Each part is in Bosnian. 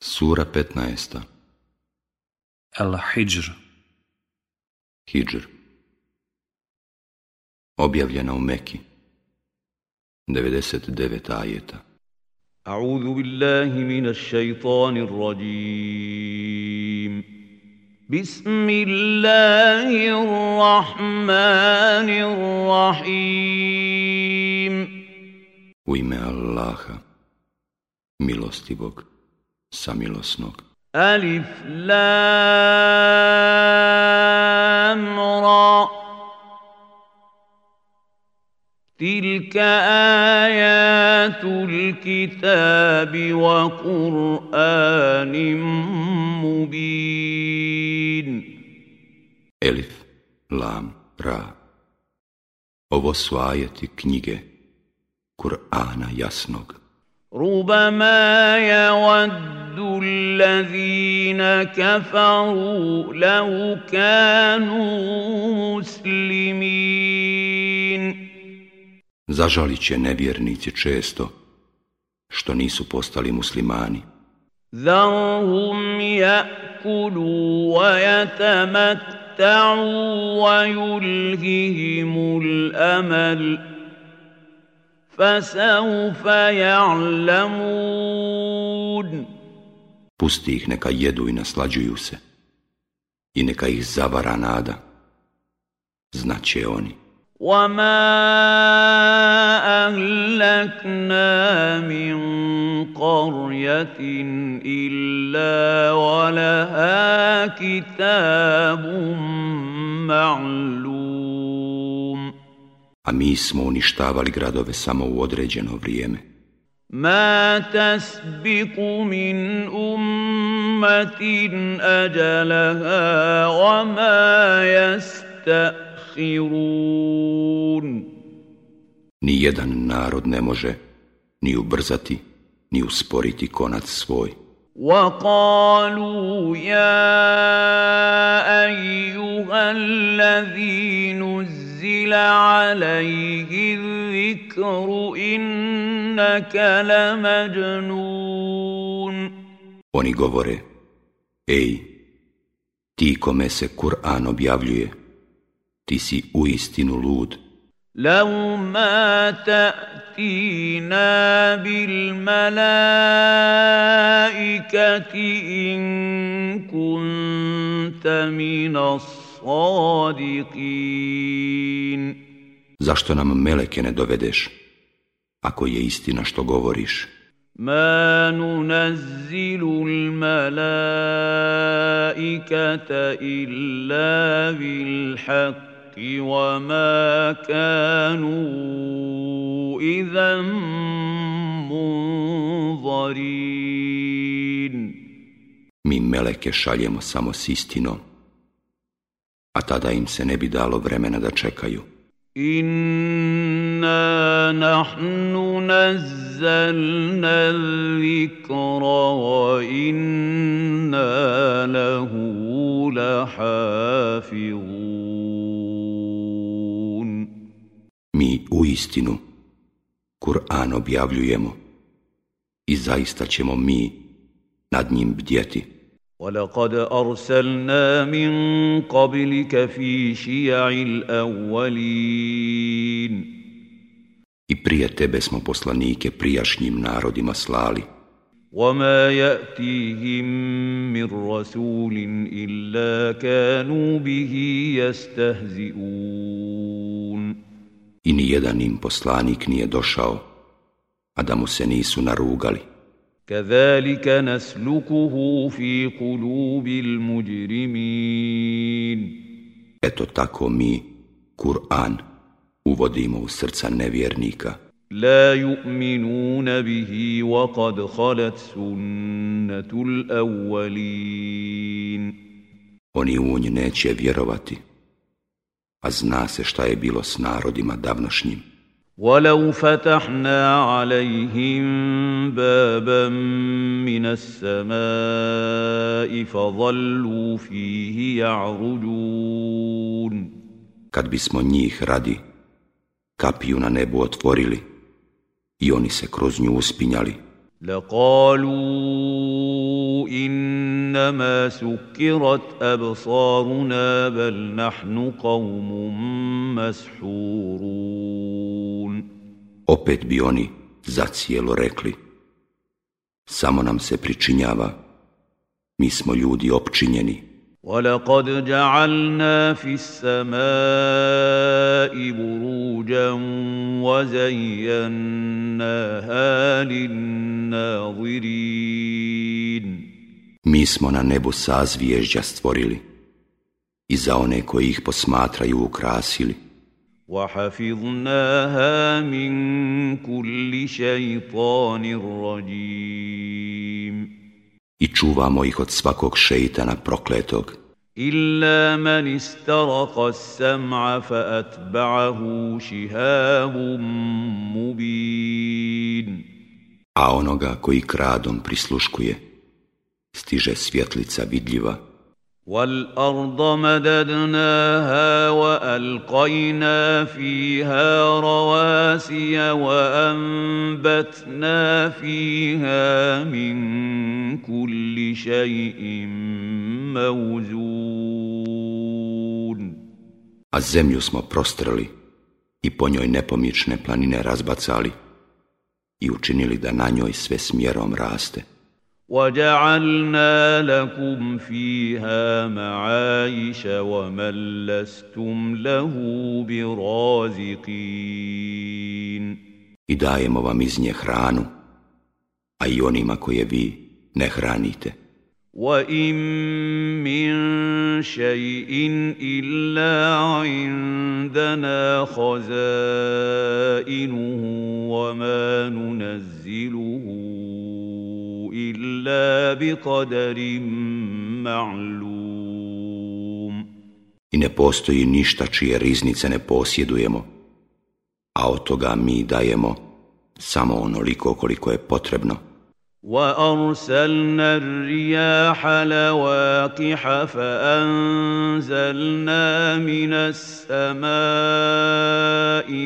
Sura 15. Al-Hijr. Hijr. Objavljena u Meki 99 ajeta. A'udhu billahi minash shaitanir rajim. Bismillahirrahmanirrahim. U ime Allaha, milostivog Allaha, samilosnog. Alif lam ra Tilka ajatul kitabi wa kur'anim mubin. Elif, Lam, Ra. Ovo su ajati knjige Kur'ana jasnog. ربما يود الذين كفروا لو كانوا مسلمين Zažalit će nevjernici često što nisu postali muslimani. ذرهم ياكلوا ويتمتعوا ويلههم الامل فسوف يعلمون Pusti ih neka jedu i naslađuju se. I neka ih zavara nada. Znaće oni. وما اهلكنا من قريه الا ولها كتاب معلوم A mi smo uništavali gradove samo u određeno vrijeme. ما تسبق من امه اجلها وما يستاخرون Ni jedan narod ne može ni ubrzati, ni usporiti konac svoj. وقالوا يا ايها الذي نزل عليه الذكر انك لمجنون Oni govore, ej, ti kome se Kur'an objavljuje, ti si u istinu lud. لو ما تاتينا بالملائكه ان كنت من الصادقين Zašto nam meleke ne dovedeš, ako je istina što govoriš? ما ننزل الملائكه الا بالحق وما كانوا اذا منظرين Mi meleke šaljemo samo s istinom, a tada im se ne bi dalo vremena da čekaju. Inna nahnu nazzalna zikra wa inna lahu lahafirun. Mi u istinu Kur'an objavljujemo i zaista ćemo mi nad njim bdjeti. ولقد ارسلنا من قبلك في شيع الاولين I prije tebe smo poslanike prijašnjim narodima slali. وما ياتيهم من رسول الا كانوا به يستهزئون I ni jedan im poslanik nije došao, a da mu se nisu narugali. كذلك نسلكه في قلوب المجرمين Eto tako mi, Kur'an, uvodimo u srca nevjernika. لا يؤمنون به وقد خلت سنه الاولين Oni u nj neće vjerovati, a zna se šta je bilo s narodima davnošnjim. ولو فتحنا عليهم بابا من السماء فظلوا فيه يعرجون. Kad bismo njih radi kapiju na nebu otvorili i oni se kroz nju uspinjali, لقالوا إنما سكرت أبصارنا بل نحن قوم مسحورون. Opet bi oni zacijelo rekli, samo nam se pričinjava, mi smo ljudi opčinjeni. ولقد جعلنا في السماء بروجا وزيناها للناظرين Mi smo na nebu sazviježđa stvorili i za one koji ih posmatraju ukrasili. وحفظناها من كل شيطان رجيم i čuvamo ih od svakog šeitana prokletog. إلا من استرق السمع فأتبعه شهاب مبين A onoga koji kradom prisluškuje, stiže svjetlica vidljiva. والأرض مددناها وألقينا فيها رواسي وأنبتنا فيها من كل شيء موزون A zemlju smo prostrli i po njoj nepomične planine razbacali i učinili da na njoj sve smjerom raste. وجعلنا لكم فيها معايش ومن لستم له برازقين I dajemo vam iz nje hranu, a i onima koje vi ne hranite. وإن من شيء إلا عندنا خزائنه وما ننزله إلا بقدر معلوم I ne postoji ništa čije riznice ne posjedujemo, a od toga mi dajemo samo onoliko koliko je potrebno. وأرسلنا الرياح لواقح فأنزلنا من السماء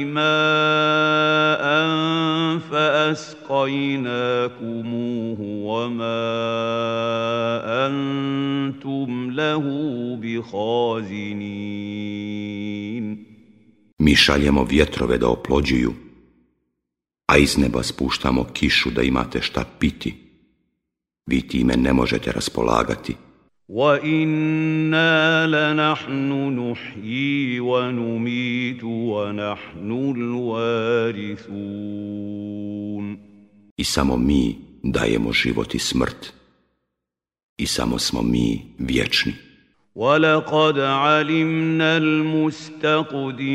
ماء فأسقيناكموه وما أنتم له بخازنين. Mi šaljemo vjetrove da oplođuju, a iz neba spuštamo kišu da imate šta piti. Vi time ne možete raspolagati. وإنا لنحن نحيي ونميت ونحن الوارثون I samo mi dajemo život i smrt. I samo smo mi vječni. ولقد علمنا المستقدمين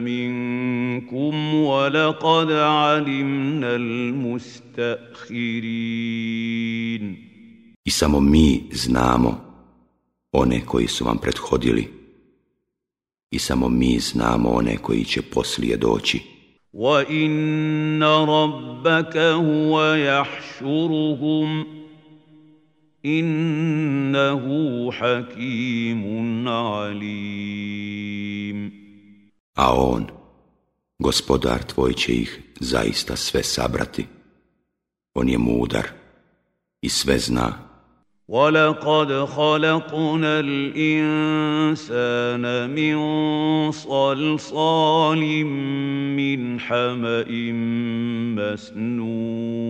منكم ولقد علمنا المستأخرين I samo mi znamo one koji su vam prethodili. I samo mi znamo one koji će poslije doći. وإن ربك هو يحشرهم إنه حكيم عليم A on, gospodar tvoj će ih zaista sve sabrati. On je mudar i sve zna. ولقد خلقنا الإنسان من صلصال من حمأ مسنون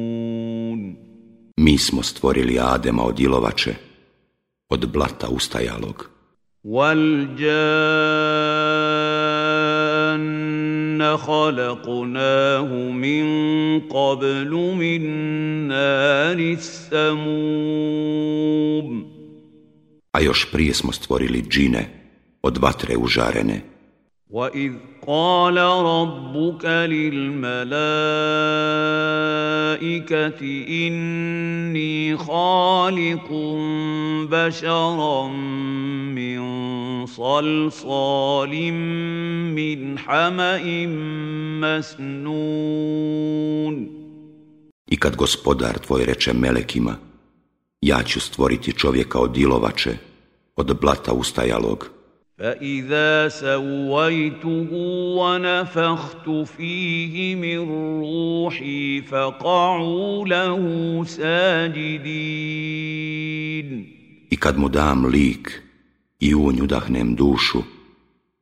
Mi smo stvorili Adema od ilovače, od blata ustajalog. والجان خلقناه من قبل من نار السموم A još prije smo stvorili džine od vatre užarene. وإذ قال ربك للملائكة إني خالق بشرا من صلصال من حمأ مسنون I kad gospodar tvoj reče melekima, ja ću stvoriti čovjeka od ilovače, od blata ustajalog. فإذا سويته ونفخت فيه من روحي فقعوا له ساجدين I kad mu dam lik i u nju dahnem dušu,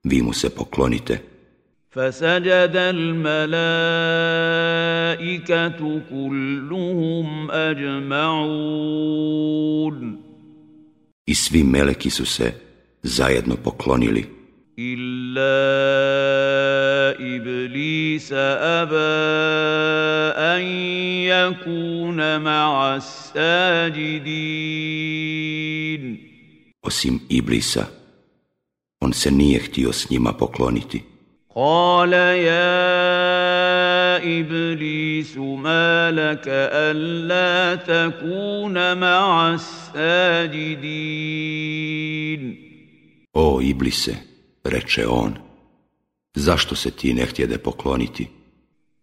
vi mu se poklonite. فسجد الملائكة كلهم أجمعون I svi meleki su se zajedno poklonili. إلا إبليس أبى أن يكون مع الساجدين Osim Iblisa, on se nije htio s njima pokloniti. قال يا إبليس ما لك ألا تكون مع الساجدين O Iblise, reče on, zašto se ti ne htjede pokloniti?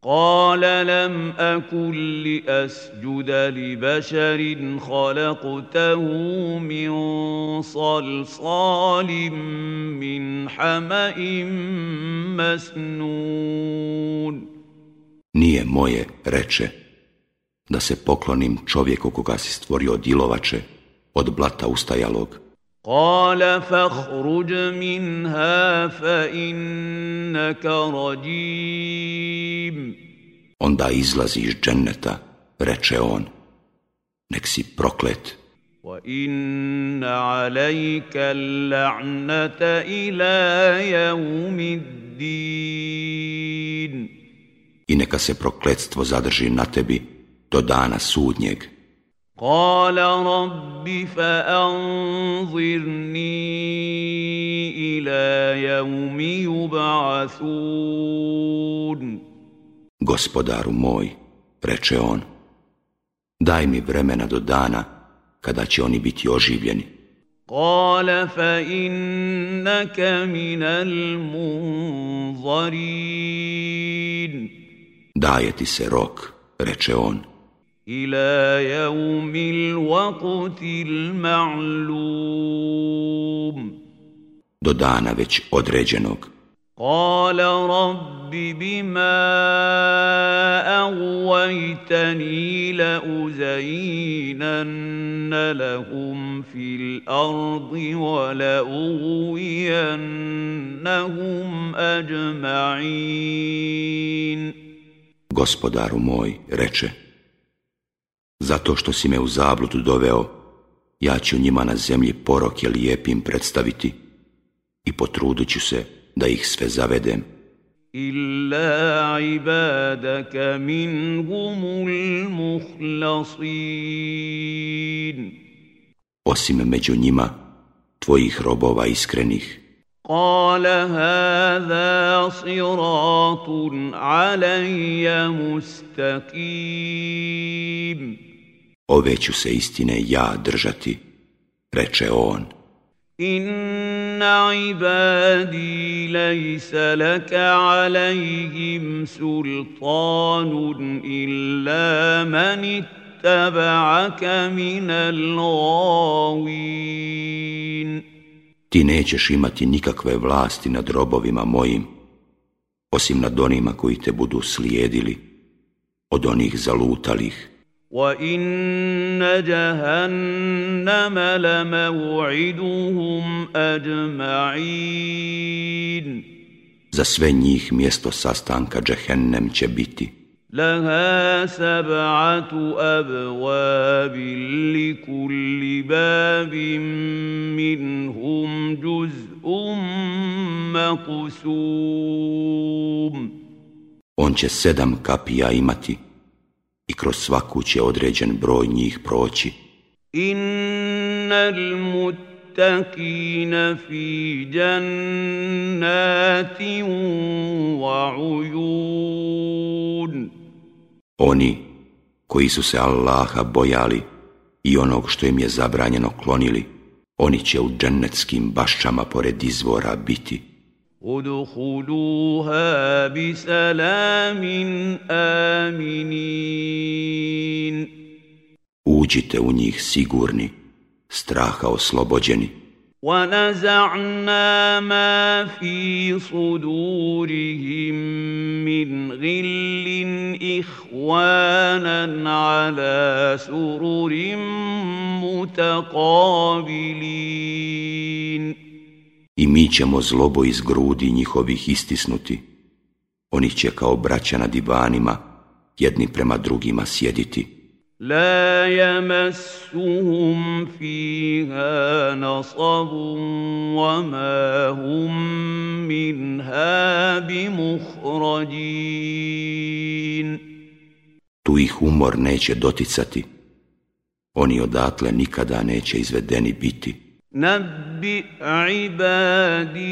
قال لم أكن لأسجد لبشر خلقته من صلصال من حمأ مسنون Nije moje, reče, da se poklonim čovjeku koga si stvorio od ilovače, od blata ustajalog. قال فاخرج منها فإنك رجيم Onda izlazi iz dženneta, reče on, nek si proklet وإن عليك اللعنة إلى يوم الدين i neka se prokletstvo zadrži na tebi do dana sudnjeg. قال رب فأنظرني إلى يوم يبعثون Gospodaru moj, reče on, daj mi vremena do dana kada će oni biti oživljeni. قال فإنك من المنظرين Daje ti se rok, reče on, إلى يوم الوقت المعلوم do dana već određenog. قال رب بما أغويتني لأزينن لهم في الأرض ولأغوينهم أجمعين Gospodaru moj, reče, zato što si me u zabludu doveo, ja ću njima na zemlji poroke lijepim predstaviti i potrudit ću se da ih sve zavedem. إلا عبادك منهم المخلصين Osim među njima, tvojih robova iskrenih. قال هذا صراط علي مستقيم ove ću se istine ja držati, reče on. Inna ibadi lejsa laka alaihim sultanun illa mani tabaaka minal gavin. Ti nećeš imati nikakve vlasti nad robovima mojim, osim nad onima koji te budu slijedili, od onih zalutalih. وإن جهنم لموعدهم أجمعين Za sve njih mjesto sastanka Džehennem će biti. لها سبعة أبواب لكل باب منهم جزء مقسوم On će sedam kapija imati i kroz svaku će određen broj njih proći. Innal muttaqina fi jannatin wa uyun Oni koji su se Allaha bojali i onog što im je zabranjeno klonili, oni će u džennetskim bašćama pored izvora biti. ادخلوها بسلام آمنين Uđite u njih sigurni, straha oslobođeni. ونزعنا ما في صدورهم من غل إخوانا على سرر متقابلين I mi ćemo zlobo iz grudi njihovih istisnuti. Oni će kao braća na divanima, jedni prema drugima sjediti. لا يمسهم فيها نصب وما هم منها بمخرجين Tu ih umor neće doticati. Oni odatle nikada neće izvedeni biti. نبئ عبادي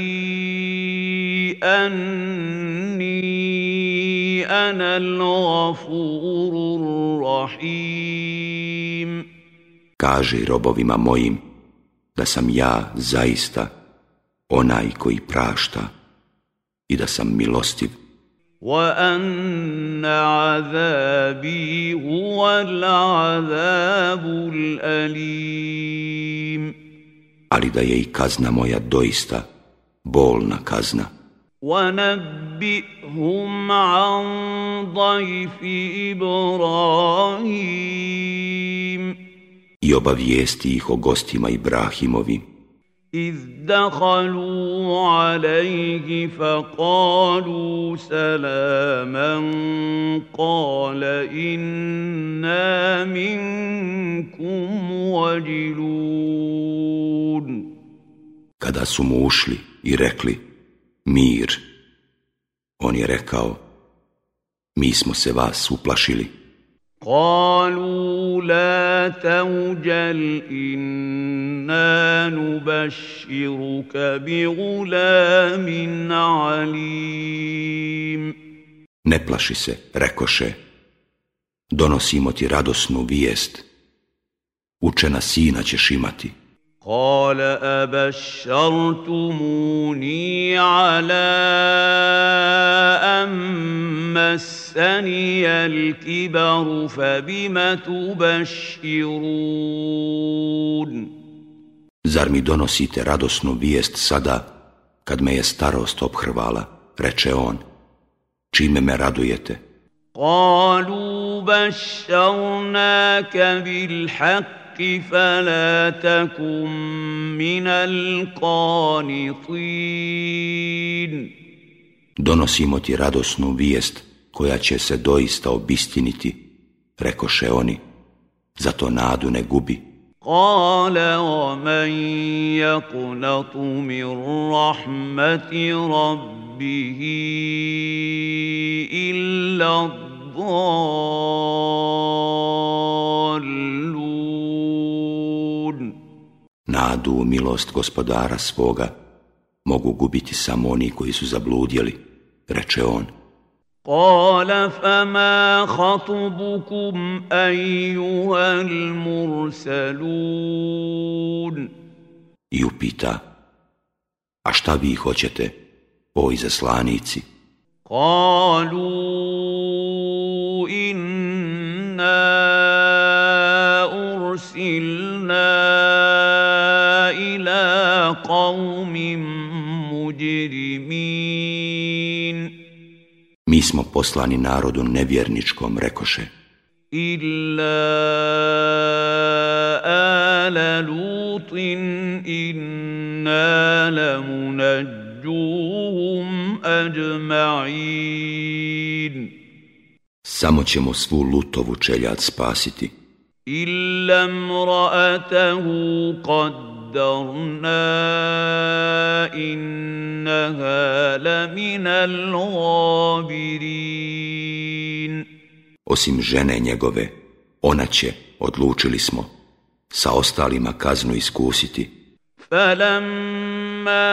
أني أنا الغفور الرحيم Kaže robovima mojim da sam ja zaista onaj koji prašta i da sam milostiv وأن عذابي هو العذاب الأليم ali da je i kazna moja doista bolna kazna. وَنَبِّئْهُمْ عَنْ ضَيْفِ إِبْرَاهِيمَ I obavijesti ih o gostima Ibrahimovim. إِذْ دَخَلُوا عَلَيْهِ فَقَالُوا سَلَامًا قَالَ إِنَّا مِنْكُمْ وَجِلُونَ Kada su mu ušli i rekli mir, on je rekao mi smo se vas uplašili. قالوا لا توجل إنا نبشرك بغلام عليم Ne plaši se, rekoše, donosimo ti radosnu vijest. Učena sina ćeš imati. قال أبشرتموني على أن مسني الكبر فبم تبشرون Zar mi donosite radosnu vijest sada, kad me je starost obhrvala, reče on, čime me radujete? قالوا بشرناك بالحق فلا تكن من القانطين donosimo ti radosnu vijest koja će se doista obistiniti, rekoše oni, zato nadu ne gubi. Kale o men jakunatu mir rahmeti rabbihi illa dolun. Nadu milost gospodara svoga mogu gubiti samo oni koji su zabludjeli. Reče on. قال فما خطبكم أيها المرسلون I upita, a šta vi hoćete, o izaslanici? قالوا إنا أرسلنا إلى قوم smo poslani narodu nevjerničkom, rekoše. Illa ala lutin inna lamu ajma'in. Samo ćemo svu lutovu čeljat spasiti. Illa mraatahu qad قدرنا إنها لمن الغابرين osim žene njegove, ona će, odlučili smo, sa ostalima kaznu iskusiti. فلما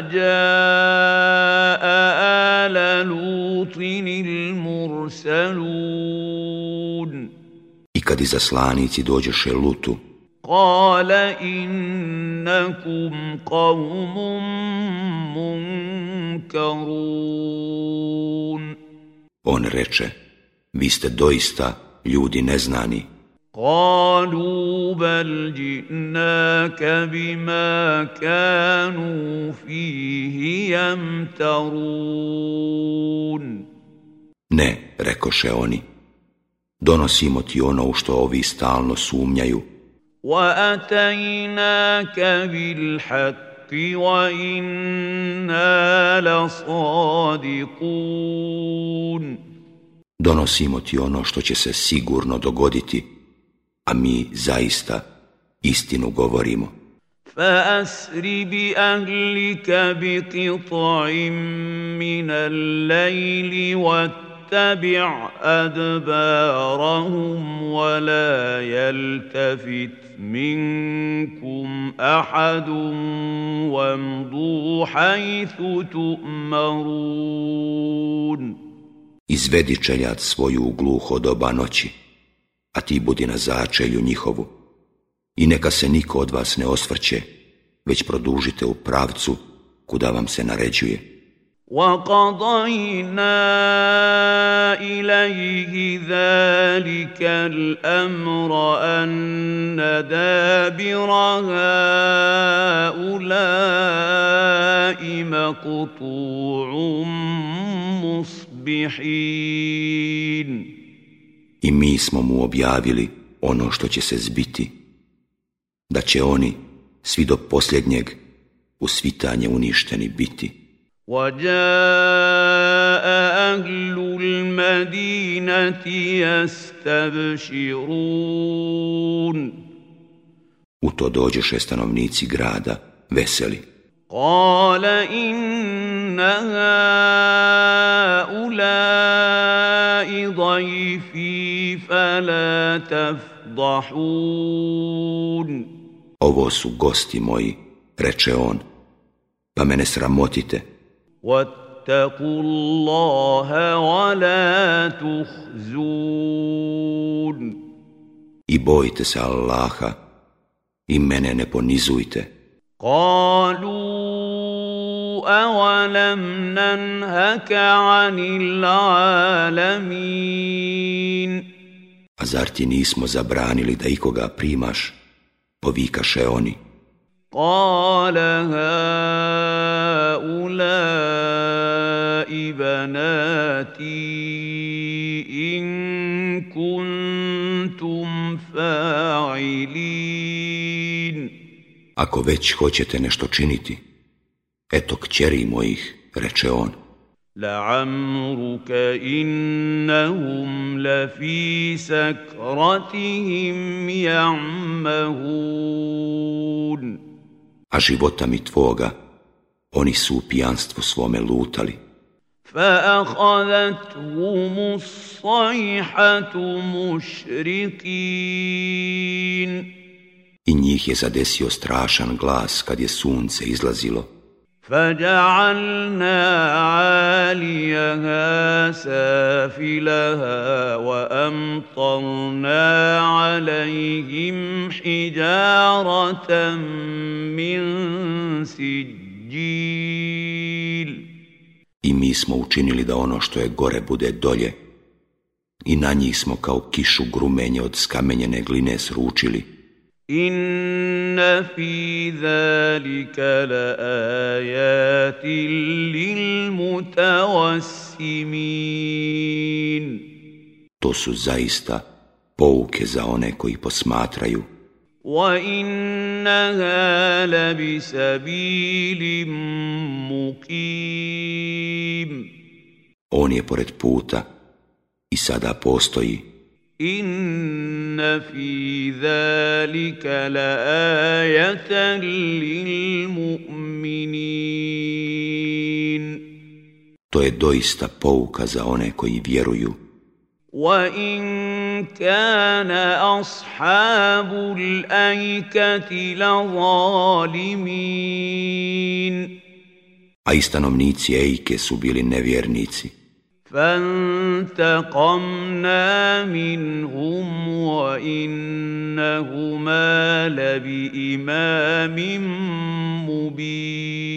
جاء آل لوط المرسلون I kad izaslanici dođeše lutu, قال إنكم قوم منكرون on reče, vi ste doista ljudi neznani. قالوا بل جئناك بما كانوا فيه يمترون Ne, rekoše oni, donosimo ti ono u što ovi stalno sumnjaju, واتيناك بالحق وأنا لصادقون Donosimo ti ono što će se sigurno dogoditi, a mi zaista istinu govorimo. فأسر بأهلك بقطع من الليل واتبع أدبارهم ولا يلتفت منكم أحد وامضوا حيث تؤمرون Izvedi čeljat svoju u gluho doba noći, a ti budi na začelju njihovu i neka se niko od vas ne osvrće, već produžite u pravcu kuda vam se naređuje. وَقَضَيْنَا إِلَيْهِ ذَلِكَ الْأَمْرَ أَنَّ دَابِرَ هَؤُلَاءِ مَقْطُوعٌ مُصْبِحِينَ I mi smo mu objavili ono što će se zbiti, da će oni, svi do posljednjeg, u svitanje uništeni biti. وجاء أهل المدينة يستبشرون U to dođeše stanovnici grada, veseli. قال إن هؤلاء ضيفي فلا تفضحون Ovo su gosti moji, reče on, pa mene sramotite. واتقوا الله ولا تخزون I bojite se Allaha i mene ne ponizujte. قالوا أولم ننهك عن العالمين A zar ti nismo zabranili da ikoga primaš? Povikaše oni. قال هؤلاء بناتي إن كنتم فاعلين Ako već hoćete nešto činiti, eto kćeri mojih, reče on. لعمرك إنهم لفي سكرتهم يعمهون A života mi tvoga, oni su u pijanstvu svome lutali. فأخذتهم الصيحة مشرقين I njih je zadesio strašan glas kad je sunce izlazilo. فجعلنا عاليها سافلها وامطرنا عليهم حجاره من سجيل I mi smo učinili da ono što je gore bude dolje. I na njih smo kao kišu grumenje od skamenjene gline sručili. ان في ذلك لايات للمتوسمين To su zaista pouke za one koji posmatraju. وانها لبسبيل مقيم On je pored puta i sada postoji. ان في ذلك لايه للمؤمنين To je doista pouka za one koji vjeruju. وان كان اصحاب الايكه لظالمين A i stanovnici Ejke su bili nevjernici. فانتقمنا منهم وانهما لبامام مبين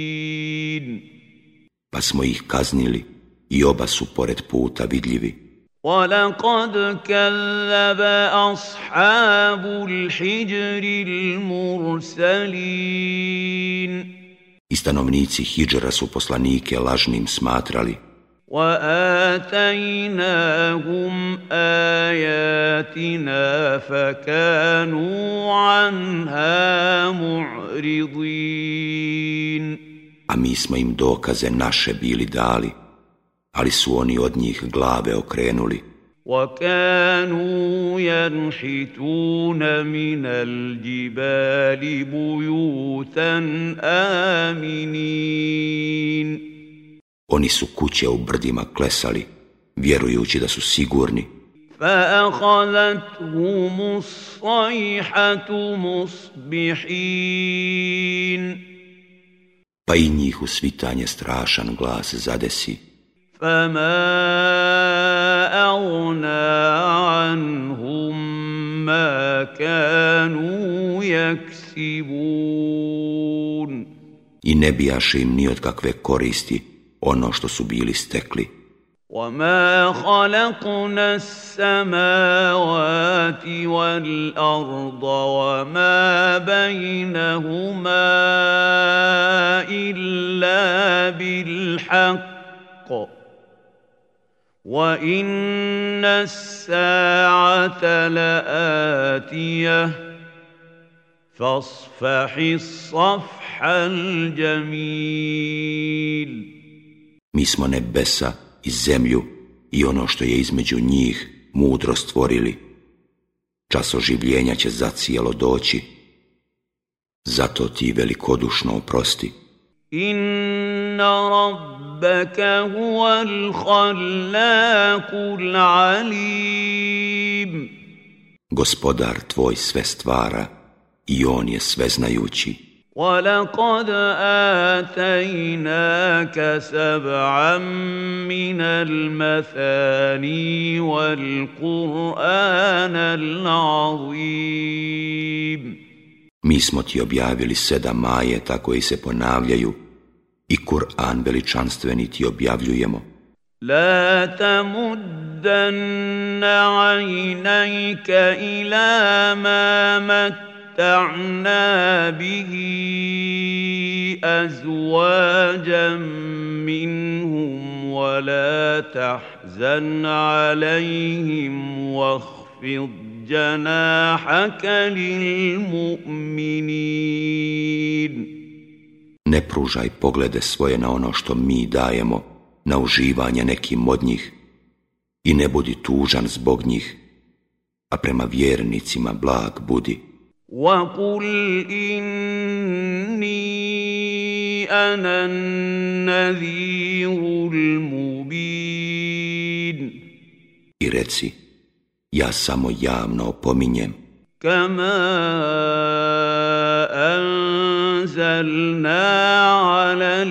Pa smo ih kaznili i oba su pored puta vidljivi. ولقد كذب اصحاب الحجر المرسلين I stanovnici Hidžra su poslanike lažnim smatrali. واتيناهم اياتنا فكانوا عنها معرضين A mi smo im dokaze naše bili dali, ali su oni od njih glave okrenuli. وكانوا ينحتون من الجبال بيوتا آمنين Oni su kuće u brdima klesali, vjerujući da su sigurni. فأخذتهم الصيحة مصبحين Pa i njih u svitanje strašan glas zadesi. فما أغنى عنهم ما كانوا يكسبون I ne bijaše im ni od kakve koristi ono što su bili stekli. وما خلقنا السماوات والأرض وما بينهما إلا بالحق وإن الساعة لآتية فاصفح الصفح الجميل Mi smo nebesa i zemlju i ono što je između njih mudro stvorili. Čas oživljenja će zacijelo doći. Zato ti velikodušno oprosti. Inna rabbaka huwa al-khallaqul alim. Gospodar tvoj sve stvara i on je sveznajući. ولقد آتيناك سبعا من المثاني والقرآن العظيم Mi smo ti objavili sedam majeta koji se ponavljaju i Kur'an veličanstveni ti objavljujemo. لا تمدن عينيك إلى ما متعنا به أزواجا منهم ولا تحزن عليهم واخفض جناحك للمؤمنين Ne pružaj poglede svoje na ono što mi dajemo, na uživanje nekim od njih, i ne budi tužan zbog njih, a prema vjernicima blag budi. وقل إني أنا النذير المبين I reci, ja samo javno opominjem. كما أنزلنا على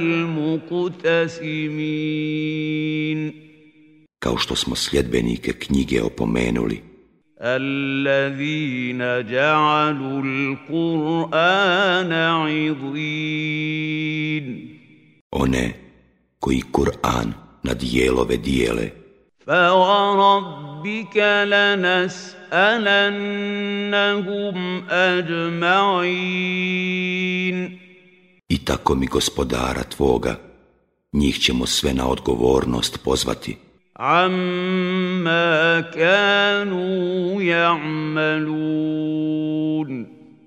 المقتسمين Kao što smo sljedbenike knjige opomenuli. الذين جعلوا القرآن عضين One koji Kur'an na dijelove dijele. فوربك لنسألنهم أجمعين I tako mi gospodara tvoga, njih ćemo sve na odgovornost pozvati. عما كانوا يعملون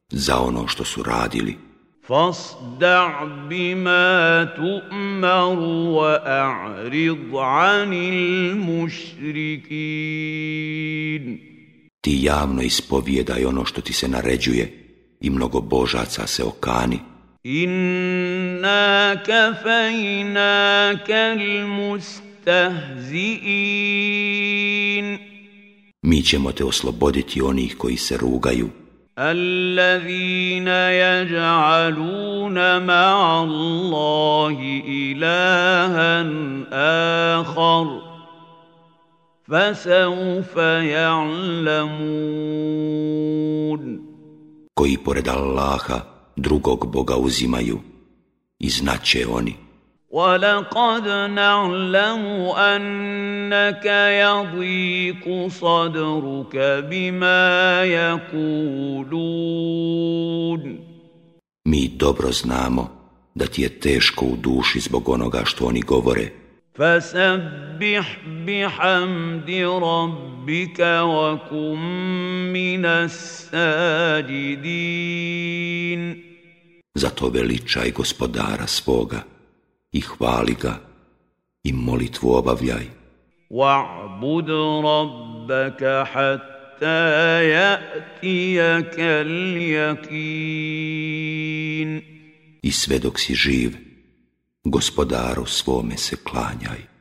za ono što su radili. فاصدع بما تؤمر وأعرض عن المشركين Ti javno ispovijedaj ono što ti se naređuje i mnogo božaca se okani. Inna kafajnaka al-mustaqim mustahzi'in Mi ćemo te osloboditi onih koji se rugaju. Allazina yaj'aluna ma'a Allahi ilahan akhar fasawfa ya'lamun Koji pored Allaha drugog Boga uzimaju i znaće oni. ولقد نعلم انك يضيق صدرك بما يقولون Mi dobro znamo da ti je teško u duši zbog onoga što oni govore. فسبح بحمد ربك وكن من الساجدين Zato veličaj gospodara svoga i hvali ga i molitvu obavljaj. واعبد ربك حتى يأتيك اليقين I sve dok si živ, gospodaru svome se klanjaj.